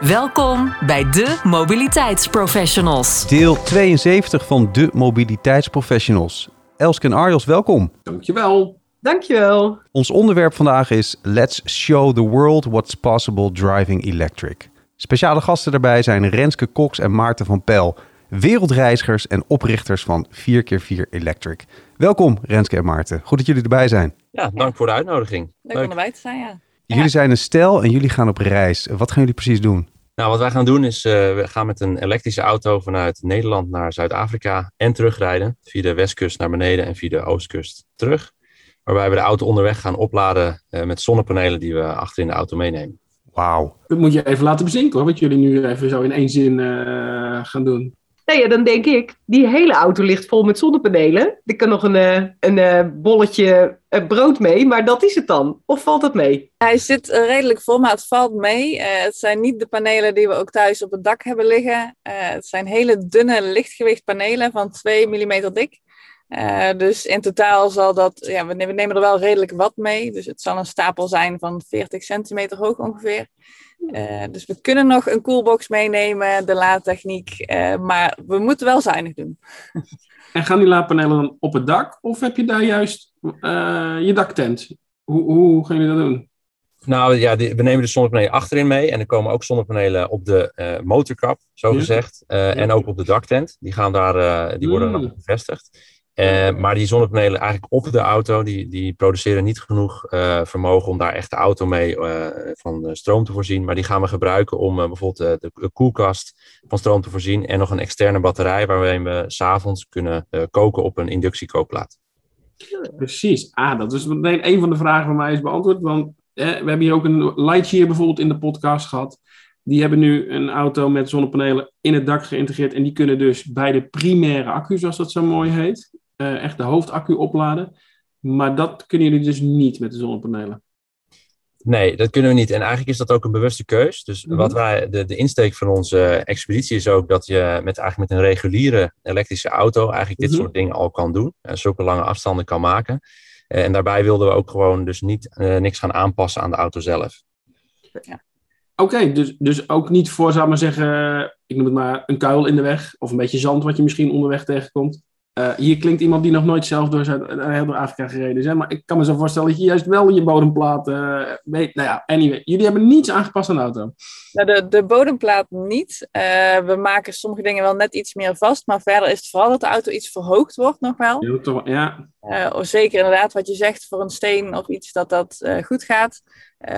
Welkom bij de Mobiliteitsprofessionals. Deel 72 van de Mobiliteitsprofessionals. Elske en Arjos, welkom. Dankjewel. Dankjewel. Ons onderwerp vandaag is Let's Show the World What's Possible Driving Electric. Speciale gasten daarbij zijn Renske Cox en Maarten van Pel, wereldreizigers en oprichters van 4x4 Electric. Welkom Renske en Maarten, goed dat jullie erbij zijn. Ja, dank voor de uitnodiging. Leuk, om erbij te zijn, ja. Jullie zijn een stel en jullie gaan op reis. Wat gaan jullie precies doen? Nou, wat wij gaan doen is, uh, we gaan met een elektrische auto vanuit Nederland naar Zuid-Afrika en terugrijden. Via de westkust naar beneden en via de oostkust terug. Waarbij we de auto onderweg gaan opladen uh, met zonnepanelen die we achter in de auto meenemen. Wauw. Dat moet je even laten bezinken hoor, wat jullie nu even zo in één zin uh, gaan doen. Nee, ja, dan denk ik, die hele auto ligt vol met zonnepanelen. Er kan nog een, uh, een uh, bolletje brood mee, maar dat is het dan. Of valt het mee? Hij zit redelijk vol, maar het valt mee. het zijn niet de panelen die we ook thuis op het dak hebben liggen. het zijn hele dunne lichtgewicht panelen van 2 mm dik. Uh, dus in totaal zal dat, ja, we nemen er wel redelijk wat mee. Dus het zal een stapel zijn van 40 centimeter hoog ongeveer. Uh, dus we kunnen nog een coolbox meenemen, de laadtechniek, uh, maar we moeten wel zuinig doen. en gaan die laadpanelen dan op het dak of heb je daar juist je daktent? Hoe, hoe gaan jullie dat doen? Nou ja, die, we nemen de zonnepanelen achterin mee en er komen ook zonnepanelen op de motorkap, zo gezegd, ja. en ook op de daktent. Die, gaan daar, die worden Mm. dan bevestigd. Uh, maar die zonnepanelen eigenlijk op de auto, die, die produceren niet genoeg uh, vermogen om daar echt de auto mee uh, van stroom te voorzien. Maar die gaan we gebruiken om bijvoorbeeld de, de, koelkast van stroom te voorzien. En nog een externe batterij waarmee we s'avonds kunnen koken op een inductiekookplaat. Precies. Ah, dat is meteen een van de vragen van mij is beantwoord. Want we hebben hier ook een Lightyear bijvoorbeeld in de podcast gehad. Die hebben nu een auto met zonnepanelen in het dak geïntegreerd. En die kunnen dus bij de primaire accu, zoals dat zo mooi heet, uh, echt de hoofdaccu opladen. Maar dat kunnen jullie dus niet met de zonnepanelen. Nee, dat kunnen we niet. En eigenlijk is dat ook een bewuste keus. Dus Mhm. wat wij, de, de insteek van onze expeditie is ook dat je met, eigenlijk met een reguliere elektrische auto eigenlijk dit Mhm. soort dingen al kan doen. En zulke lange afstanden kan maken. Uh, en daarbij wilden we ook gewoon dus niet uh, niks gaan aanpassen aan de auto zelf. Ja. Oké, okay, dus, dus ook niet voor, zou ik maar zeggen, ik noem het maar een kuil in de weg. Of een beetje zand wat je misschien onderweg tegenkomt. Uh, hier klinkt iemand die nog nooit zelf door, Zuid- uh, door Afrika gereden is. Hè? Maar ik kan me zo voorstellen dat je juist wel je bodemplaat uh, weet. Nou ja, anyway. Jullie hebben niets aangepast aan de auto. Nou, de, de bodemplaat niet. We maken sommige dingen wel net iets meer vast. Maar verder is het vooral dat de auto iets verhoogd wordt nog wel. Ja, toch, ja. Uh, zeker inderdaad wat je zegt voor een steen of iets dat dat goed gaat.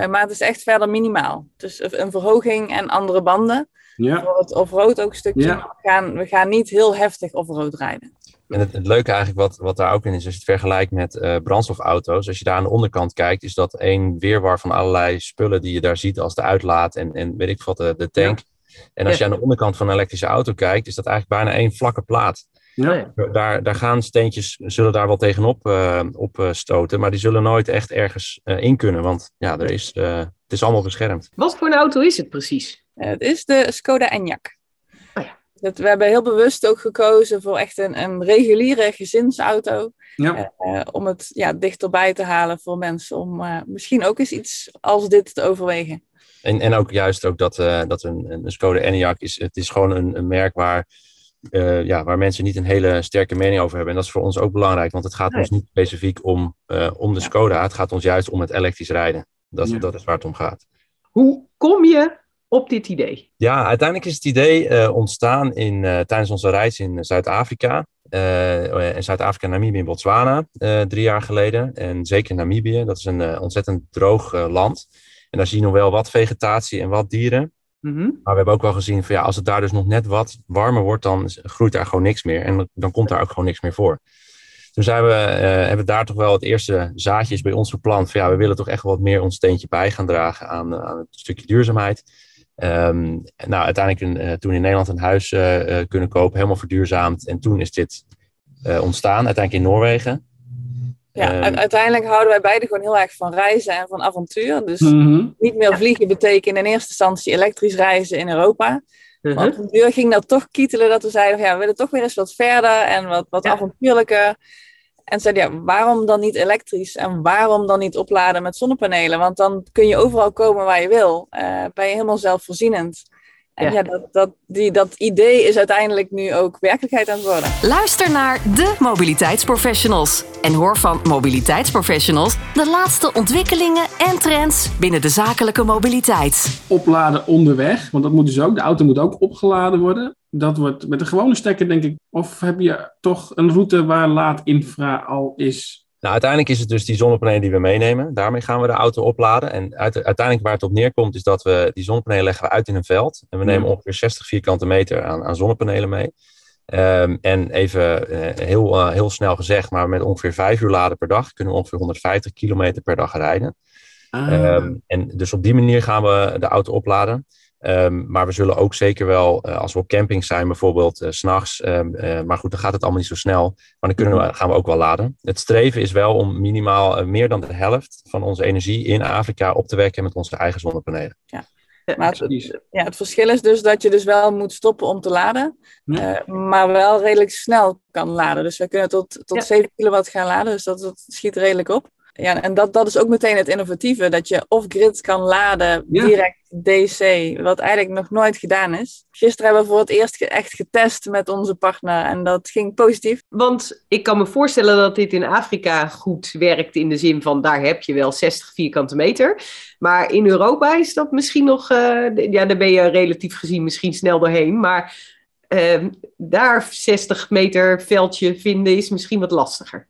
Maar het is echt verder minimaal. Dus een verhoging en andere banden. Ja. Voor het off-road ook een stukje. Ja. We, gaan, we gaan niet heel heftig off-road rijden. En het, het, leuke eigenlijk wat, wat daar ook in is, als je het vergelijkt met uh, brandstofauto's, als je daar aan de onderkant kijkt, is dat één weerwar van allerlei spullen die je daar ziet als de uitlaat en, en weet ik wat, de, de tank. Ja. En als je aan de onderkant van een elektrische auto kijkt, is dat eigenlijk bijna één vlakke plaat. Ja. Daar, daar gaan steentjes, zullen daar wel tegenop uh, op uh, stoten, maar die zullen nooit echt ergens uh, in kunnen, want ja, er is, het is allemaal beschermd. Wat voor een auto is het precies? het is de Skoda Enyaq. Dat, we hebben heel bewust ook gekozen voor echt een, een reguliere gezinsauto. Ja. Uh, om het ja, dichterbij te halen voor mensen. Om uh, misschien ook eens iets als dit te overwegen. En, en ook juist ook dat, uh, dat een, een Skoda Enyaq is, het is gewoon een, een merk waar, ja, waar mensen niet een hele sterke mening over hebben. En dat is voor ons ook belangrijk, want het gaat Nee. ons niet specifiek om, om de Ja. Skoda. Het gaat ons juist om het elektrisch rijden. Dat, Ja. dat is waar het om gaat. Hoe kom je op dit idee? Ja, uiteindelijk is het idee eh, ontstaan in, eh, tijdens onze reis in Zuid-Afrika. Eh, in Zuid-Afrika, Namibië en Botswana drie jaar geleden. En zeker Namibië, dat is een ontzettend droog land. En daar zie je nog wel wat vegetatie en wat dieren. Mhm. Maar we hebben ook wel gezien van ja, als het daar dus nog net wat warmer wordt, dan groeit daar gewoon niks meer. En dan- komt daar ook gewoon niks meer voor. Toen zijn we, hebben daar toch wel het eerste zaadjes bij ons geplant. Van ja, we willen toch echt wat meer ons steentje bij gaan dragen aan, aan het stukje duurzaamheid. Ehm, nou, uiteindelijk een, uh, toen in Nederland een huis uh, kunnen kopen, helemaal verduurzaamd. En toen is dit ontstaan, uiteindelijk in Noorwegen. Ja, um, uiteindelijk houden wij beide gewoon heel erg van reizen en van avontuur. Dus mm -hmm. niet meer vliegen betekent in eerste instantie elektrisch reizen in Europa. Uh -huh. Maar op een duur ging dat toch kietelen dat we zeiden, ja, we willen toch weer eens wat verder en wat, wat ja. avontuurlijker. En zeiden, ja, waarom dan niet elektrisch? En waarom dan niet opladen met zonnepanelen? Want dan kun je overal komen waar je wil. Uh, ben je helemaal zelfvoorzienend. En ja, ja dat, dat, die, dat idee is uiteindelijk nu ook werkelijkheid aan het worden. Luister naar de mobiliteitsprofessionals. En hoor van mobiliteitsprofessionals de laatste ontwikkelingen en trends binnen de zakelijke mobiliteit. Opladen onderweg, want dat moet dus ook. De auto moet ook opgeladen worden. Dat wordt met een gewone stekker, denk ik. Of heb je toch een route waar laadinfra al is? Nou, uiteindelijk is het dus die zonnepanelen die we meenemen. Daarmee gaan we de auto opladen. En uiteindelijk waar het op neerkomt, is dat we die zonnepanelen leggen we uit in een veld. En we nemen ongeveer 60 vierkante meter aan, aan zonnepanelen mee. Um, en even uh, heel, uh, heel snel gezegd, maar met ongeveer vijf uur laden per dag kunnen we ongeveer 150 kilometer per dag rijden. Ah. Um, en dus op die manier gaan we de auto opladen. Um, maar we zullen ook zeker wel, uh, als we op camping zijn, bijvoorbeeld uh, s'nachts. Um, uh, maar goed, dan gaat het allemaal niet zo snel. Maar dan kunnen we, gaan we ook wel laden. Het streven is wel om minimaal meer dan de helft van onze energie in Afrika op te wekken met onze eigen zonnepanelen. Ja. Maar het, ja, het verschil is dus dat je dus wel moet stoppen om te laden, ja. maar wel redelijk snel kan laden. Dus we kunnen tot, tot ja. 7 kilowatt gaan laden, dus dat, dat schiet redelijk op. Ja, en dat, dat is ook meteen het innovatieve, dat je off-grid kan laden ja. direct DC, wat eigenlijk nog nooit gedaan is. Gisteren hebben we voor het eerst echt getest met onze partner en dat ging positief. Want ik kan me voorstellen dat dit in Afrika goed werkt in de zin van daar heb je wel 60 vierkante meter. Maar in Europa is dat misschien nog, uh, ja, daar ben je relatief gezien misschien snel doorheen, maar uh, daar 60 meter veldje vinden is misschien wat lastiger.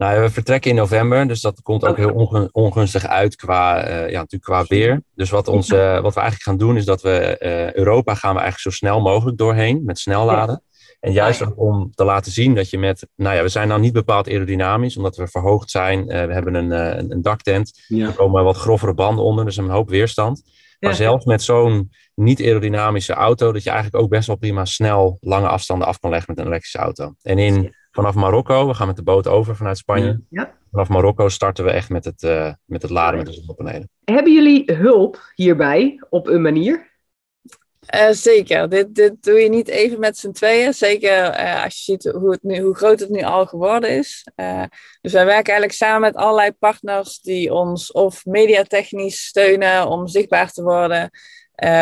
Nou, we vertrekken in november, dus dat komt ook heel ongun ongunstig uit qua, uh, ja, natuurlijk qua weer. Dus wat, ons, uh, wat we eigenlijk gaan doen, is dat we uh, Europa gaan we eigenlijk zo snel mogelijk doorheen met snelladen. En juist om te laten zien dat je met, nou ja, we zijn nou niet bepaald aerodynamisch, omdat we verhoogd zijn. we hebben een, een, een daktent, ja. er komen wat grovere banden onder, dus een hoop weerstand. Maar ja. zelfs met zo'n niet aerodynamische auto, dat je eigenlijk ook best wel prima snel lange afstanden af kan leggen met een elektrische auto. En in vanaf Marokko. We gaan met de boot over vanuit Spanje. Ja. Vanaf Marokko starten we echt met het, uh, met het laden met de zonnepanelen. Hebben jullie hulp hierbij op een manier? Uh, zeker. Dit, dit doe je niet even met z'n tweeën. Zeker uh, als je ziet hoe, het nu, hoe groot het nu al geworden is. dus wij werken eigenlijk samen met allerlei partners die ons of mediatechnisch steunen om zichtbaar te worden.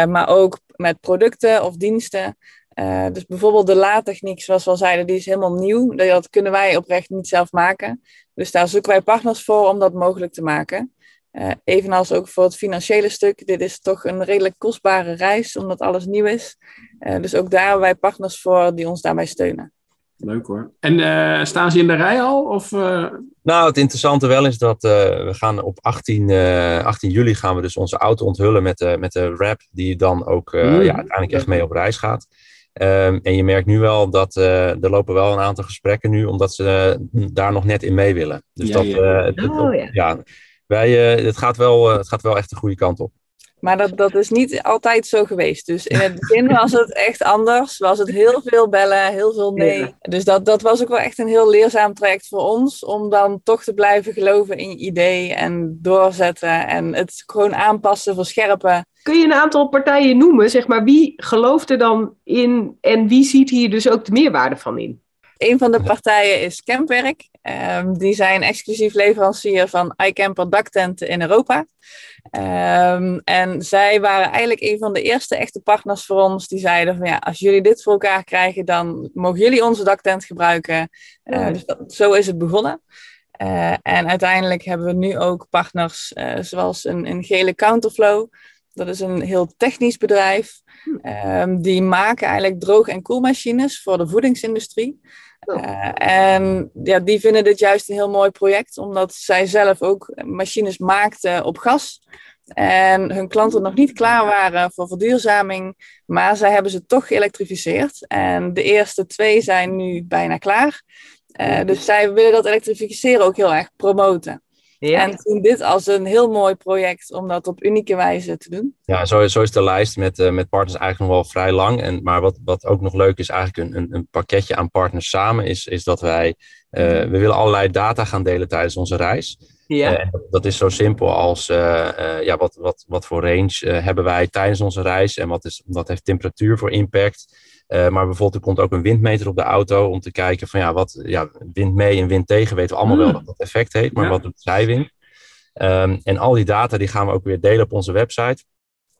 maar ook met producten of diensten. Uh, dus bijvoorbeeld de laadtechniek, zoals we al zeiden, die is helemaal nieuw. Dat kunnen wij oprecht niet zelf maken. Dus daar zoeken wij partners voor om dat mogelijk te maken. Uh, evenals ook voor het financiële stuk. Dit is toch een redelijk kostbare reis, omdat alles nieuw is. Uh, dus ook daar hebben wij partners voor die ons daarbij steunen. Leuk hoor. En staan ze in de rij al? Of, Nou, het interessante wel is dat we gaan op 18, 18 juli gaan we dus onze auto onthullen met, de met de wrap, die dan ook mm. ja, uiteindelijk echt mee op reis gaat. Um, en je merkt nu wel dat uh, er lopen wel een aantal gesprekken nu, omdat ze uh, daar nog net in mee willen. Dus ja, dat, uh, het, oh, ja. ja. wij, het, gaat wel, het gaat wel echt de goede kant op. Maar dat, dat is niet altijd zo geweest. Dus in het begin was het echt anders. Was het heel veel bellen, heel veel nee. Ja. Dus dat, dat was ook wel echt een heel leerzaam traject voor ons. Om dan toch te blijven geloven in je idee en doorzetten. En het gewoon aanpassen, verscherpen. Kun je een aantal partijen noemen? Zeg maar, wie gelooft er dan in en wie ziet hier dus ook de meerwaarde van in? Een van de partijen is Campwerk. Um, die zijn exclusief leverancier van iCamper daktenten in Europa. Um, en zij waren eigenlijk een van de eerste echte partners voor ons. Die zeiden van ja, als jullie dit voor elkaar krijgen, dan mogen jullie onze daktent gebruiken. Uh, dus dat, zo is het begonnen. Uh, en uiteindelijk hebben we nu ook partners uh, zoals een, een gele counterflow. Dat is een heel technisch bedrijf. Um, die maken eigenlijk droog- en koelmachines voor de voedingsindustrie. Uh, en ja, die vinden dit juist een heel mooi project, omdat zij zelf ook machines maakten op gas. En hun klanten nog niet klaar waren voor verduurzaming, maar zij hebben ze toch geëlektrificeerd. En de eerste twee zijn nu bijna klaar. Uh, dus zij willen dat elektrificeren ook heel erg promoten. Ja. En zien dit als een heel mooi project om dat op unieke wijze te doen. Ja, zo, zo is de lijst met, eh, met partners eigenlijk nog wel vrij lang. En, maar wat, wat ook nog leuk is, eigenlijk een, een, een pakketje aan partners samen, is, is dat wij, eh, we willen allerlei data gaan delen tijdens onze reis. Ja. Eh, en dat- is zo simpel als eh, eh, ja, wat, wat, wat voor range hebben wij tijdens onze reis en wat, is, wat heeft temperatuur voor impact. Eh, maar bijvoorbeeld er komt ook een windmeter op de auto om te kijken van ja, wat ja, wind mee en wind tegen weten we allemaal Hmm. wel dat dat effect heeft, maar Ja. wat doet zijwind? Ehm, en al die data die gaan we ook weer delen op onze website.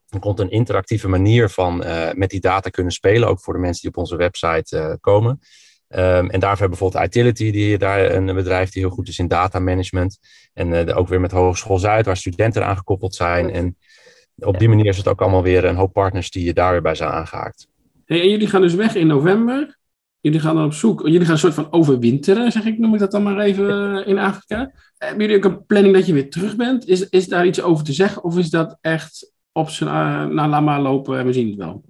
Er komt een interactieve manier van eh, met die data kunnen spelen, ook voor de mensen die op onze website eh, komen. Ehm, en daarvoor hebben we bijvoorbeeld Itility, die daar een bedrijf die heel goed is in data management. En ook weer met Hogeschool Zuid, waar studenten aan gekoppeld zijn. En op die manier is het ook allemaal weer een hoop partners die je daar weer bij zijn aangehaakt. Hey, en jullie gaan dus weg in november. Jullie gaan dan op zoek. Jullie gaan een soort van overwinteren, zeg ik, noem ik dat dan maar even eh, in Afrika. Hebben jullie ook een planning dat je weer terug bent? Is, is daar iets over te zeggen? Of is dat echt op zijn. eh nou, laat maar lopen en we zien het wel?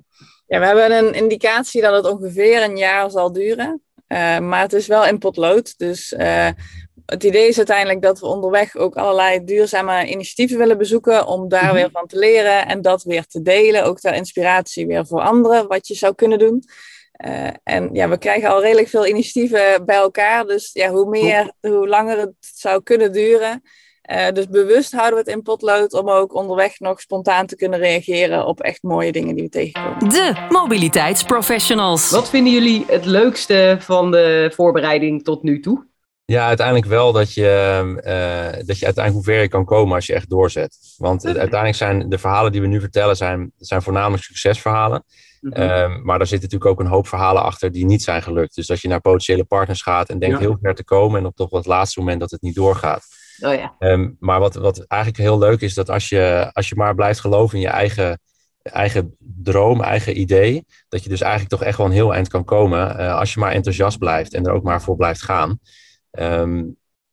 Ja, we hebben een indicatie dat het ongeveer een jaar zal duren. Eh, maar het is wel in potlood. Dus het idee is uiteindelijk dat we onderweg ook allerlei duurzame initiatieven willen bezoeken. Om daar Mhm. weer van te leren en dat weer te delen. Ook ter inspiratie weer voor anderen, wat je zou kunnen doen. Eh, en ja, we krijgen al redelijk veel initiatieven bij elkaar. Dus ja, hoe meer, hoe langer het zou kunnen duren. Eh, dus bewust houden we het in potlood om ook onderweg nog spontaan te kunnen reageren op echt mooie dingen die we tegenkomen. De mobiliteitsprofessionals. Wat vinden jullie het leukste van de voorbereiding tot nu toe? Ja, uiteindelijk wel dat je, eh, dat je uiteindelijk hoe ver je kan komen als je echt doorzet. Want uiteindelijk zijn de verhalen die we nu vertellen, zijn, zijn voornamelijk succesverhalen. Mhm. Ehm, maar daar zitten natuurlijk ook een hoop verhalen achter die niet zijn gelukt. Dus dat je naar potentiële partners gaat en denkt Ja. heel ver te komen en op toch wat laatste moment dat het niet doorgaat. Oh ja. Ehm, maar wat, wat eigenlijk heel leuk is, dat als je, als je maar blijft geloven in je eigen, eigen droom, eigen idee, dat je dus eigenlijk toch echt wel een heel eind kan komen eh, als je maar enthousiast blijft en er ook maar voor blijft gaan. Ehm,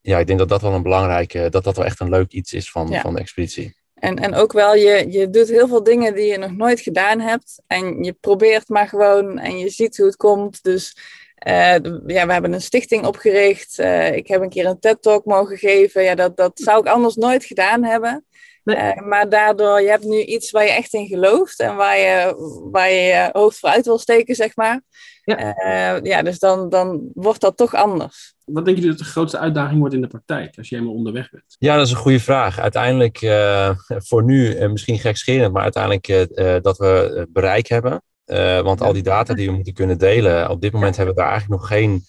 ja, ik denk dat dat wel een belangrijke, dat dat wel echt een leuk iets is van, Ja. van de expeditie. En, en ook wel, je, je doet heel veel dingen die je nog nooit gedaan hebt. En je probeert maar gewoon en je ziet hoe het komt. Dus eh, ja, we hebben een stichting opgericht. Eh, ik heb een keer een TED-talk mogen geven. Ja, dat, dat zou ik anders nooit gedaan hebben. Nee. Eh, maar daardoor, je hebt nu iets waar je echt in gelooft. En waar je waar je, je hoofd voor uit wil steken, zeg maar. Ja. Eh, ja, dus dan, dan wordt dat toch anders. Wat denken jullie dat de grootste uitdaging wordt in de praktijk als je helemaal onderweg bent? Ja, dat is een goede vraag. Uiteindelijk, eh, voor nu misschien gekscherend, maar uiteindelijk dat we bereik hebben. Eh, want al die data die we moeten kunnen delen, op dit moment hebben we daar eigenlijk nog geen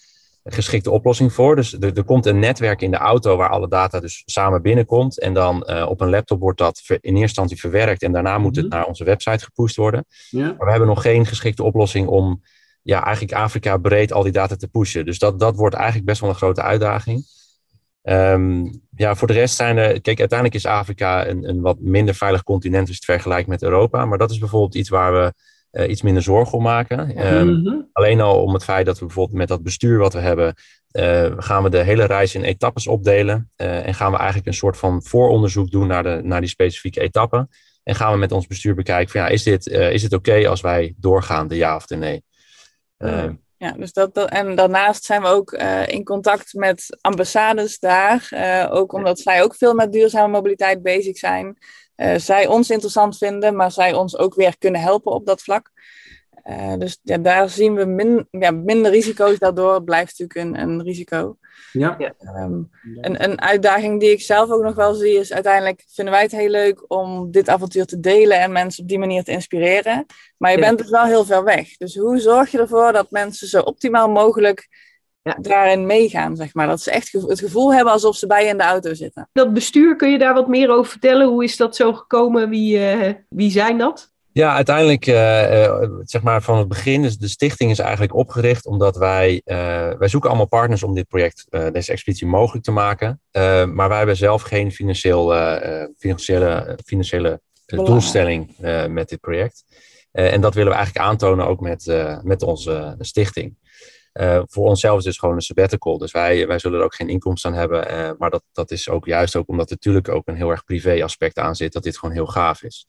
geschikte oplossing voor. Dus er, er komt een netwerk in de auto waar alle data dus samen binnenkomt. En dan eh, op een laptop wordt dat in eerste instantie verwerkt en daarna moet het Mhm. naar onze website gepusht worden. Ja? Maar we hebben nog geen geschikte oplossing om ja, eigenlijk Afrika breed al die data te pushen. Dus dat, dat wordt eigenlijk best wel een grote uitdaging. Ehm, ja, voor de rest zijn er. Kijk, uiteindelijk is Afrika een, een wat minder veilig continent als je het vergelijkt met Europa. Maar dat is bijvoorbeeld iets waar we eh, iets minder zorgen om maken. Ehm, Mhm. Alleen al om het feit dat we bijvoorbeeld met dat bestuur wat we hebben, eh, gaan we de hele reis in etappes opdelen. eh, en gaan we eigenlijk een soort van vooronderzoek doen naar, de, naar die specifieke etappen. En gaan we met ons bestuur bekijken van ja, is dit, is het oké als wij doorgaan, de ja of de nee? Ehm, Ja, dus dat, dat- en daarnaast zijn we ook eh, in contact met ambassades daar. eh, ook omdat zij ook veel met duurzame mobiliteit bezig zijn. Eh, zij ons interessant vinden, maar zij ons ook weer kunnen helpen op dat vlak. Eh, dus ja, daar zien we min, ja, minder risico's. Daardoor blijft natuurlijk een, een risico. Ja. Ehm, een, een uitdaging die ik zelf ook nog wel zie is uiteindelijk vinden wij het heel leuk om dit avontuur te delen en mensen op die manier te inspireren. Maar je Ja. bent dus wel heel ver weg. Dus hoe zorg je ervoor dat mensen zo optimaal mogelijk Ja. daarin meegaan, zeg maar. Dat ze echt het gevoel hebben alsof ze bij je in de auto zitten. Dat bestuur, kun je daar wat meer over vertellen? Hoe is dat zo gekomen? Wie, eh, wie zijn dat? Ja, uiteindelijk, eh, eh, zeg maar van het begin, dus de stichting is eigenlijk opgericht omdat wij, eh, wij zoeken allemaal partners om dit project, deze expeditie mogelijk te maken. Maar wij hebben zelf geen financieel, financiële, financiële doelstelling met dit project. En dat willen we eigenlijk aantonen ook met, met onze stichting. Voor onszelf is het dus gewoon een sabbatical. Dus wij, wij zullen er ook geen inkomsten aan hebben. maar dat, dat is ook juist ook omdat er natuurlijk ook een heel erg privé aspect aan zit. Dat dit gewoon heel gaaf is.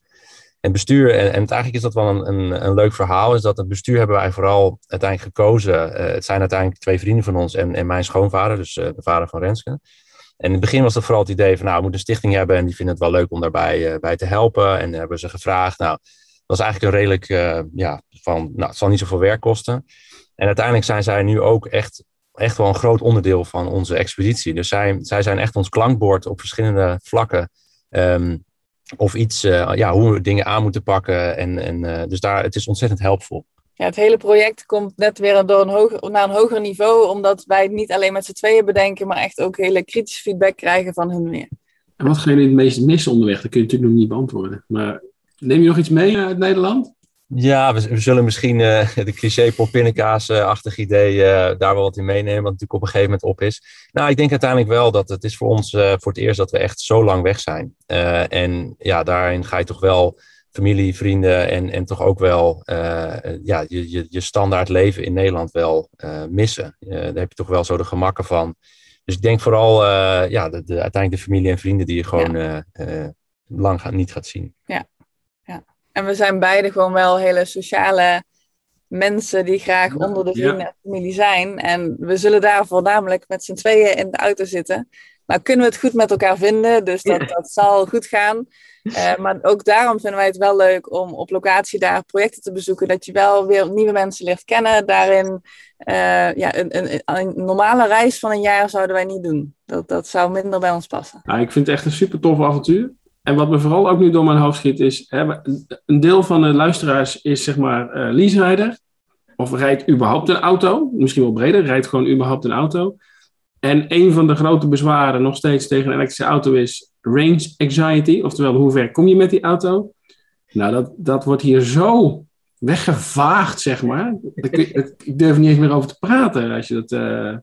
En bestuur, en, en eigenlijk is dat wel een, een, een leuk verhaal, is dat het bestuur hebben wij vooral uiteindelijk gekozen. Eh, het zijn uiteindelijk twee vrienden van ons en, en mijn schoonvader, dus eh, de vader van Renske. in het begin was dat vooral het idee van, nou, we moeten een stichting hebben en die vinden het wel leuk om daarbij bij te helpen. En hebben ze gevraagd. Nou, dat was eigenlijk een redelijk, ja, van, nou, het zal niet zoveel werk kosten. En uiteindelijk zijn zij nu ook echt, echt wel een groot onderdeel van onze expeditie. Dus zij, zij zijn echt ons klankbord op verschillende vlakken. Ehm, of iets, uh, ja, hoe we dingen aan moeten pakken. En, en, uh, dus daar, het is ontzettend helpvol. Ja, het hele project komt net weer door een hoger, naar een hoger niveau, omdat wij het niet alleen met z'n tweeën bedenken, maar echt ook hele kritische feedback krijgen van hun weer. En wat ga je het meest missen onderweg? Dat kun je natuurlijk nog niet beantwoorden. Maar neem je nog iets mee uit Nederland? Ja, we, zullen misschien uh, de cliché poppinnenkaas-achtig idee uh, daar wel wat in meenemen, wat natuurlijk op een gegeven moment op is. Nou, ik denk uiteindelijk wel dat het is voor ons uh, voor het eerst dat we echt zo lang weg zijn. en ja, daarin ga je toch wel familie, vrienden en, en toch ook wel ja, je, je, je standaard leven in Nederland wel missen. daar heb je toch wel zo de gemakken van. Dus ik denk vooral ja, de, de, uiteindelijk de familie en vrienden die je gewoon ja. lang gaat, niet gaat zien. Ja, en we zijn beide gewoon wel hele sociale mensen die graag onder de vrienden en familie zijn. En we zullen daar voornamelijk met z'n tweeën in de auto zitten. Nou kunnen we het goed met elkaar vinden, dus dat, dat zal goed gaan. Uh, maar ook daarom vinden wij het wel leuk om op locatie daar projecten te bezoeken. Dat je wel weer nieuwe mensen leert kennen. Daarin, uh, ja, een, een, een, normale reis van een jaar zouden wij niet doen. Dat, dat zou minder bij ons passen. Nou, ik vind het echt een super tof avontuur. En wat me vooral ook nu door mijn hoofd schiet is, hè, een deel van de luisteraars is zeg maar uh, leaserijder. Of rijdt überhaupt een auto, misschien wel breder, rijdt gewoon überhaupt een auto. En een van de grote bezwaren nog steeds tegen een elektrische auto is range anxiety. Oftewel, hoe ver kom je met die auto? Nou, dat, dat wordt hier zo weggevaagd, zeg maar. Ik durf niet eens meer over te praten als je dat... Uh,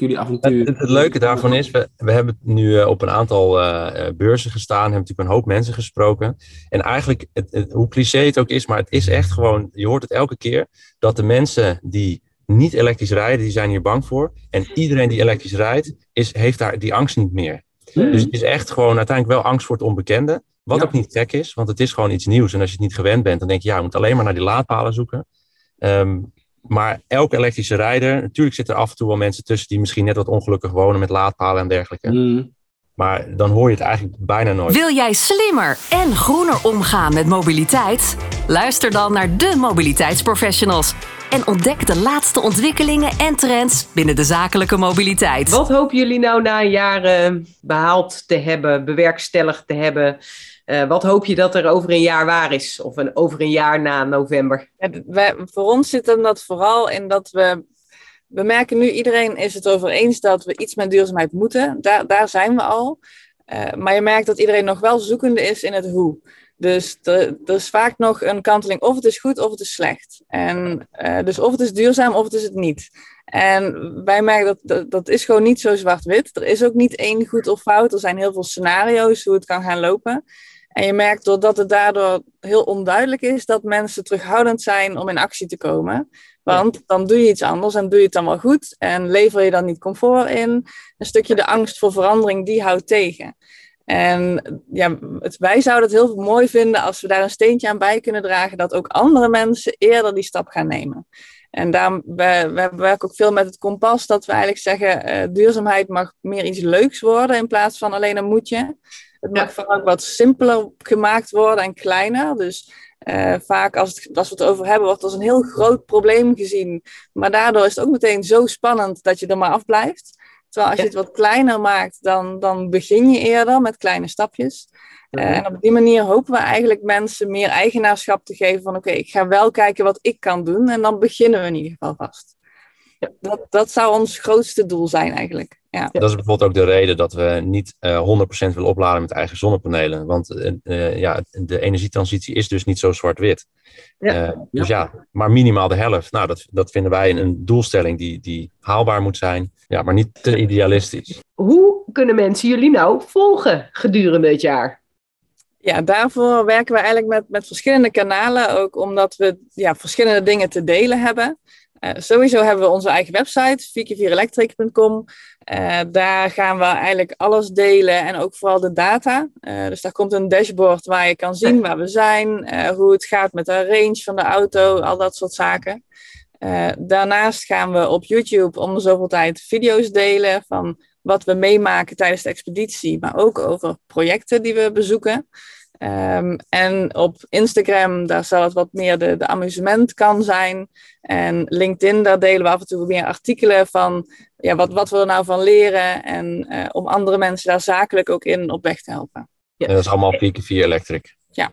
jullie avontuur. Het, het, leuke daarvan is, we, we hebben nu uh, op een aantal uh, beurzen gestaan, hebben natuurlijk een hoop mensen gesproken. En eigenlijk, het, hoe cliché het ook is, maar het is echt gewoon, je hoort het elke keer, dat de mensen die niet elektrisch rijden, die zijn hier bang voor. En iedereen die elektrisch rijdt, is, heeft daar die angst niet meer. Hmm. Dus het is echt gewoon uiteindelijk wel angst voor het onbekende. Wat ook niet gek is, want het is gewoon iets nieuws. En als je het niet gewend bent, dan denk je, ja, je moet alleen maar naar die laadpalen zoeken. Um, maar elke elektrische rijder, natuurlijk zitten er af en toe wel mensen tussen die misschien net wat ongelukkig wonen met laadpalen en dergelijke. Mm. Maar dan hoor je het eigenlijk bijna nooit. Wil jij slimmer en groener omgaan met mobiliteit? Luister dan naar de mobiliteitsprofessionals en ontdek de laatste ontwikkelingen en trends binnen de zakelijke mobiliteit. Wat hopen jullie nou na een jaar uh, behaald te hebben, bewerkstelligd te hebben? Uh, wat hoop je dat er over een jaar waar is? Of een, over een jaar na november? Voor ons zit hem dat vooral in dat we. We merken nu, iedereen is het over eens dat we iets met duurzaamheid moeten. Daar, daar zijn we al. Uh, maar je merkt dat iedereen nog wel zoekende is in het hoe. Dus er is vaak nog een kanteling of het is goed of het is slecht. En, uh, dus of het is duurzaam of het is het niet. En wij merken dat, dat dat is gewoon niet zo zwart-wit. Er is ook niet één goed of fout. Er zijn heel veel scenario's hoe het kan gaan lopen. En je merkt doordat het daardoor heel onduidelijk is dat mensen terughoudend zijn om in actie te komen. Want dan doe je iets anders en doe je het dan wel goed en lever je dan niet comfort in. Een stukje de angst voor verandering, die houdt tegen. En ja, het, wij zouden het heel mooi vinden als we daar een steentje aan bij kunnen dragen, dat ook andere mensen eerder die stap gaan nemen. En daarom, we, we werken ook veel met het kompas, dat we eigenlijk zeggen, uh, duurzaamheid mag meer iets leuks worden in plaats van alleen een moedje. Het mag vooral ook wat simpeler gemaakt worden en kleiner. Dus uh, vaak als, het, als we het over hebben, wordt het als een heel groot probleem gezien. Maar daardoor is het ook meteen zo spannend dat je er maar afblijft. Terwijl als je het wat kleiner maakt, dan, dan begin je eerder met kleine stapjes. Uh, en op die manier hopen we eigenlijk mensen meer eigenaarschap te geven van oké, ik ga wel kijken wat ik kan doen en dan beginnen we in ieder geval vast. Dat, dat zou ons grootste doel zijn eigenlijk. Ja. Dat is bijvoorbeeld ook de reden dat we niet uh, eh, 100% willen opladen met eigen zonnepanelen. Want uh, ja, de energietransitie is dus niet zo zwart-wit. Ja. Uh, dus ja. ja. maar minimaal de helft. Nou, dat, dat vinden wij een doelstelling die, die haalbaar moet zijn, ja, maar niet te idealistisch. Hoe kunnen mensen jullie nou volgen gedurende het jaar? Ja, daarvoor werken we eigenlijk met, met verschillende kanalen, ook omdat we ja, verschillende dingen te delen hebben. Uh, sowieso hebben we onze eigen website, 4x4electric.com. Uh, daar gaan we eigenlijk alles delen en ook vooral de data. Uh, dus daar komt een dashboard waar je kan zien waar we zijn, hoe het gaat met de range van de auto, al dat soort zaken. daarnaast gaan we op YouTube om zoveel tijd video's delen van wat we meemaken tijdens de expeditie, maar ook over projecten die we bezoeken. Ehm, en op Instagram, daar zal het wat meer de, de amusement kan zijn. En LinkedIn, daar delen we af en toe meer artikelen van ja, wat, wat we er nou van leren. En uh, om andere mensen daar zakelijk ook in op weg te helpen. Ja. En dat is allemaal PK4 Electric. Ja.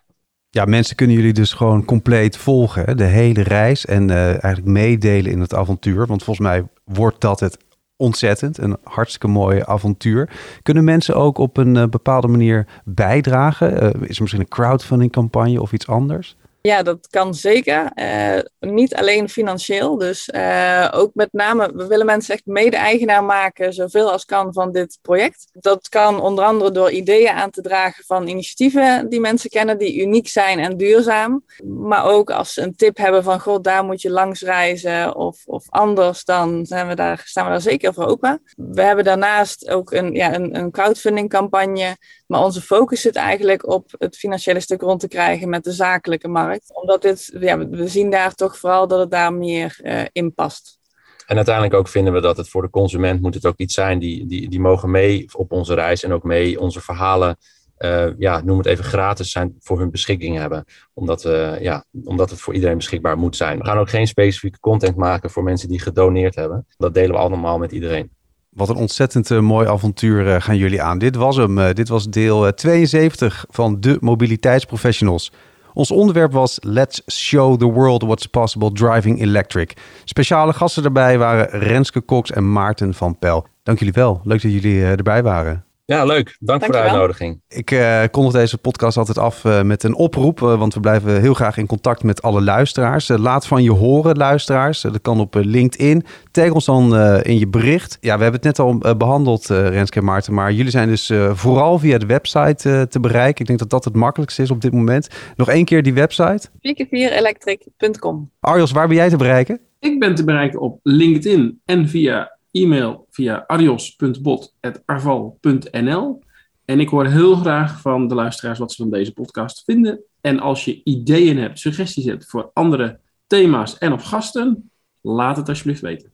Ja, mensen kunnen jullie dus gewoon compleet volgen, hè? de hele reis. En uh, eigenlijk meedelen in het avontuur. Want volgens mij wordt dat het ontzettend. Een hartstikke mooi avontuur. Kunnen mensen ook op een uh, bepaalde manier bijdragen? Uh, is er misschien een crowdfunding campagne of iets anders? Ja, dat kan zeker. Uh, niet alleen financieel. Dus uh, ook met name, we willen mensen echt mede-eigenaar maken, zoveel als kan van dit project. Dat kan onder andere door ideeën aan te dragen van initiatieven die mensen kennen, die uniek zijn en duurzaam. Maar ook als ze een tip hebben van, god, daar moet je langs reizen of, of anders, dan zijn we daar, staan we daar zeker voor open. We hebben daarnaast ook een, ja, een, een crowdfunding campagne, maar onze focus zit eigenlijk op het financiële stuk rond te krijgen met de zakelijke markt omdat dit, ja, we zien daar toch vooral dat het daar meer uh, in past. En uiteindelijk ook vinden we dat het voor de consument moet het ook iets zijn die, die, die mogen mee op onze reis en ook mee onze verhalen, uh, ja, noem het even gratis zijn, voor hun beschikking hebben. Omdat, uh, ja, omdat het voor iedereen beschikbaar moet zijn. We gaan ook geen specifieke content maken voor mensen die gedoneerd hebben. Dat delen we allemaal met iedereen. Wat een ontzettend uh, mooi avontuur uh, gaan jullie aan. Dit was hem. Uh, dit was deel 72 van de Mobiliteitsprofessionals. Ons onderwerp was Let's Show the World What's Possible Driving Electric. Speciale gasten daarbij waren Renske Cox en Maarten van Pel. Dank jullie wel. Leuk dat jullie erbij waren. Ja, leuk. Dank, voor de uitnodiging. Ik uh, kondig deze podcast altijd af uh, met een oproep, uh, want we blijven heel graag in contact met alle luisteraars. laat van je horen, luisteraars. dat kan op LinkedIn. Tag ons dan in je bericht. Ja, we hebben het net al behandeld, Renske en Maarten, maar jullie zijn dus vooral via de website te bereiken. Ik denk dat dat het makkelijkste is op dit moment. Nog één keer die website. 4x4electric.com Arjos, waar ben jij te bereiken? Ik ben te bereiken op LinkedIn en via e-mail via arios.bot.arval.nl. En ik hoor heel graag van de luisteraars wat ze van deze podcast vinden. En als je ideeën hebt, suggesties hebt voor andere thema's en of gasten, laat het alsjeblieft weten.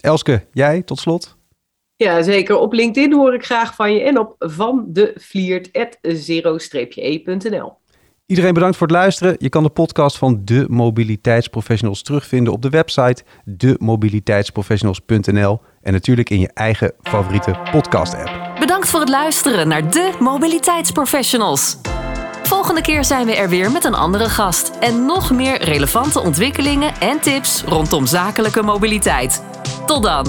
Elske, jij tot slot? Ja, zeker. Op LinkedIn hoor ik graag van je en op van de e.nl. Iedereen bedankt voor het luisteren. Je kan de podcast van de Mobiliteitsprofessionals terugvinden op de website demobiliteitsprofessionals.nl en natuurlijk in je eigen favoriete podcast-app. Bedankt voor het luisteren naar de Mobiliteitsprofessionals. Volgende keer zijn we er weer met een andere gast en nog meer relevante ontwikkelingen en tips rondom zakelijke mobiliteit. Tot dan!